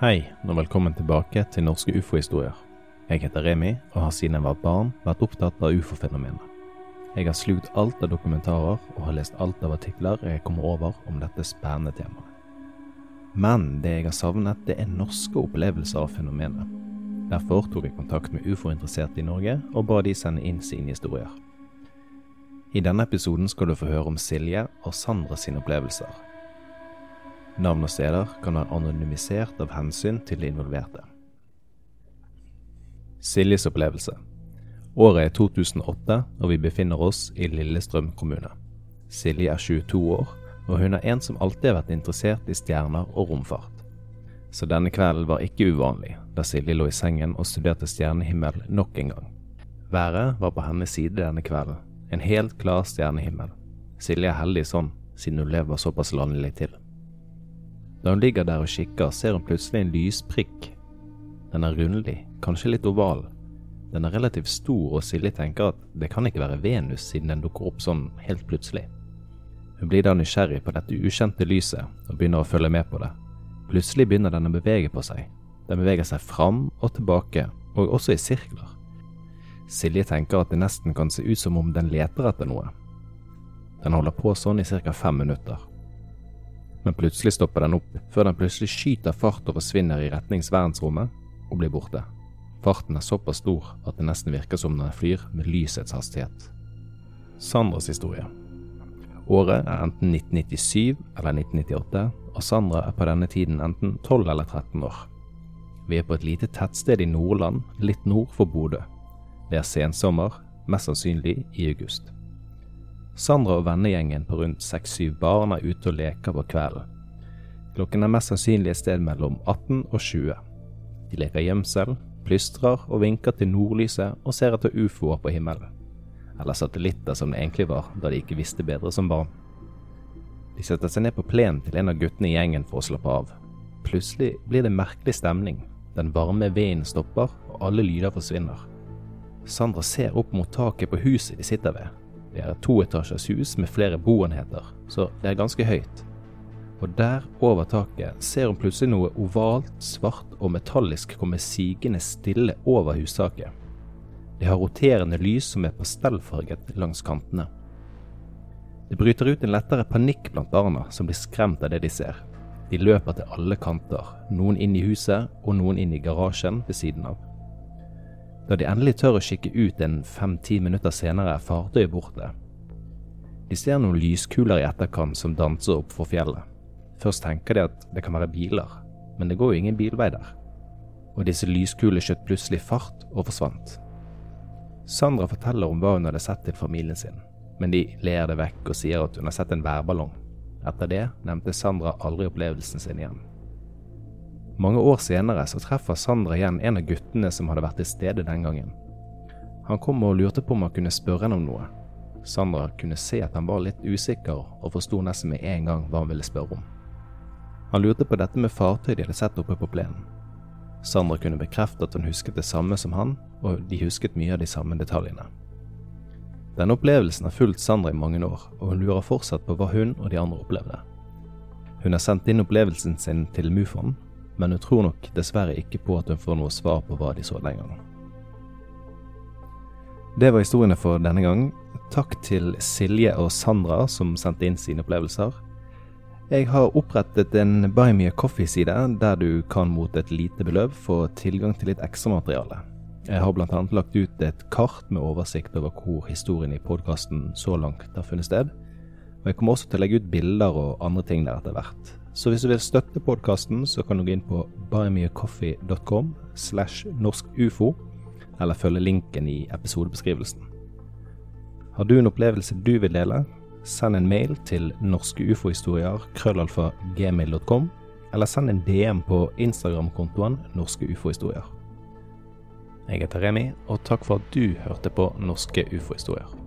Hei, og velkommen tilbake til Norske ufo-historier. Jeg heter Remi, og har siden jeg var barn vært opptatt av ufo-fenomenet. Jeg har slukt alt av dokumentarer og har lest alt av artikler jeg kommer over om dette spennende temaet. Men det jeg har savnet, det er norske opplevelser av fenomenet. Derfor tok jeg kontakt med ufo-interesserte i Norge og ba de sende inn sine historier. I denne episoden skal du få høre om Silje og Sandra sine opplevelser. Navn og steder kan være anonymisert av hensyn til de involverte. Siljes opplevelse. Året er 2008, og vi befinner oss i Lillestrøm kommune. Silje er 22 år, og hun er en som alltid har vært interessert i stjerner og romfart. Så denne kvelden var ikke uvanlig, da Silje lå i sengen og studerte stjernehimmel nok en gang. Været var på hennes side denne kvelden, en helt klar stjernehimmel. Silje er heldig sånn, siden hun lever såpass landlig til. Da hun ligger der og kikker, ser hun plutselig en lysprikk. Den er rundlig, kanskje litt oval. Den er relativt stor, og Silje tenker at det kan ikke være Venus, siden den dukker opp sånn helt plutselig. Hun blir da nysgjerrig på dette ukjente lyset, og begynner å følge med på det. Plutselig begynner den å bevege på seg. Den beveger seg fram og tilbake, og også i sirkler. Silje tenker at det nesten kan se ut som om den leter etter noe. Den holder på sånn i ca. fem minutter. Men plutselig stopper den opp, før den plutselig skyter fart og forsvinner i retnings verdensrommet og blir borte. Farten er såpass stor at det nesten virker som den flyr med lysets hastighet. Sandras historie. Året er enten 1997 eller 1998, og Sandra er på denne tiden enten 12 eller 13 år. Vi er på et lite tettsted i Nordland, litt nord for Bodø. Det er sensommer, mest sannsynlig i august. Sandra og vennegjengen på rundt seks-syv barn er ute og leker på kvelden. Klokken er mest sannsynlig et sted mellom 18 og 20. De leker gjemsel, plystrer og vinker til nordlyset og ser etter ufoer på himmelen. Eller satellitter som det egentlig var, da de ikke visste bedre som barn. De setter seg ned på plenen til en av guttene i gjengen for å slappe av. Plutselig blir det merkelig stemning. Den varme vinden stopper, og alle lyder forsvinner. Sandra ser opp mot taket på huset de sitter ved. Det er et toetasjers hus med flere boenheter, så det er ganske høyt. Og der over taket ser hun plutselig noe ovalt, svart og metallisk komme sigende stille over hustaket. Det har roterende lys som er pastellfarget langs kantene. Det bryter ut en lettere panikk blant barna, som blir skremt av det de ser. De løper til alle kanter, noen inn i huset og noen inn i garasjen ved siden av. Da de endelig tør å kikke ut en fem-ti minutter senere, er fartøyet borte. De ser noen lyskuler i etterkant som danser opp for fjellet. Først tenker de at det kan være biler, men det går jo ingen bilvei der. Og disse lyskulene skjøt plutselig fart og forsvant. Sandra forteller om hva hun hadde sett til familien sin, men de ler det vekk og sier at hun har sett en værballong. Etter det nevnte Sandra aldri opplevelsen sin igjen. Mange år senere så treffer Sandra igjen en av guttene som hadde vært til stede den gangen. Han kom og lurte på om han kunne spørre henne om noe. Sandra kunne se at han var litt usikker, og forsto nesten med en gang hva han ville spørre om. Han lurte på dette med fartøy de hadde sett oppe på plenen. Sandra kunne bekrefte at hun husket det samme som han, og de husket mye av de samme detaljene. Denne opplevelsen har fulgt Sandra i mange år, og hun lurer fortsatt på hva hun og de andre opplevde. Hun har sendt inn opplevelsen sin til MUFON, men hun tror nok dessverre ikke på at hun får noe svar på hva de så den gangen. Det var historiene for denne gang. Takk til Silje og Sandra som sendte inn sine opplevelser. Jeg har opprettet en Buy Me a Coffee-side der du kan mot et lite beløp få tilgang til litt ekstramateriale. Jeg har bl.a. lagt ut et kart med oversikt over hvor historien i podkasten så langt har funnet sted. Og jeg kommer også til å legge ut bilder og andre ting der etter hvert. Så hvis du vil støtte podkasten, så kan du gå inn på buymeacoffee.com slash norskufo, eller følge linken i episodebeskrivelsen. Har du en opplevelse du vil dele, send en mail til norskeufohistorier krøllalfa gmail.com, eller send en DM på Instagram-kontoen Norske ufohistorier. Jeg heter Remi, og takk for at du hørte på Norske ufohistorier.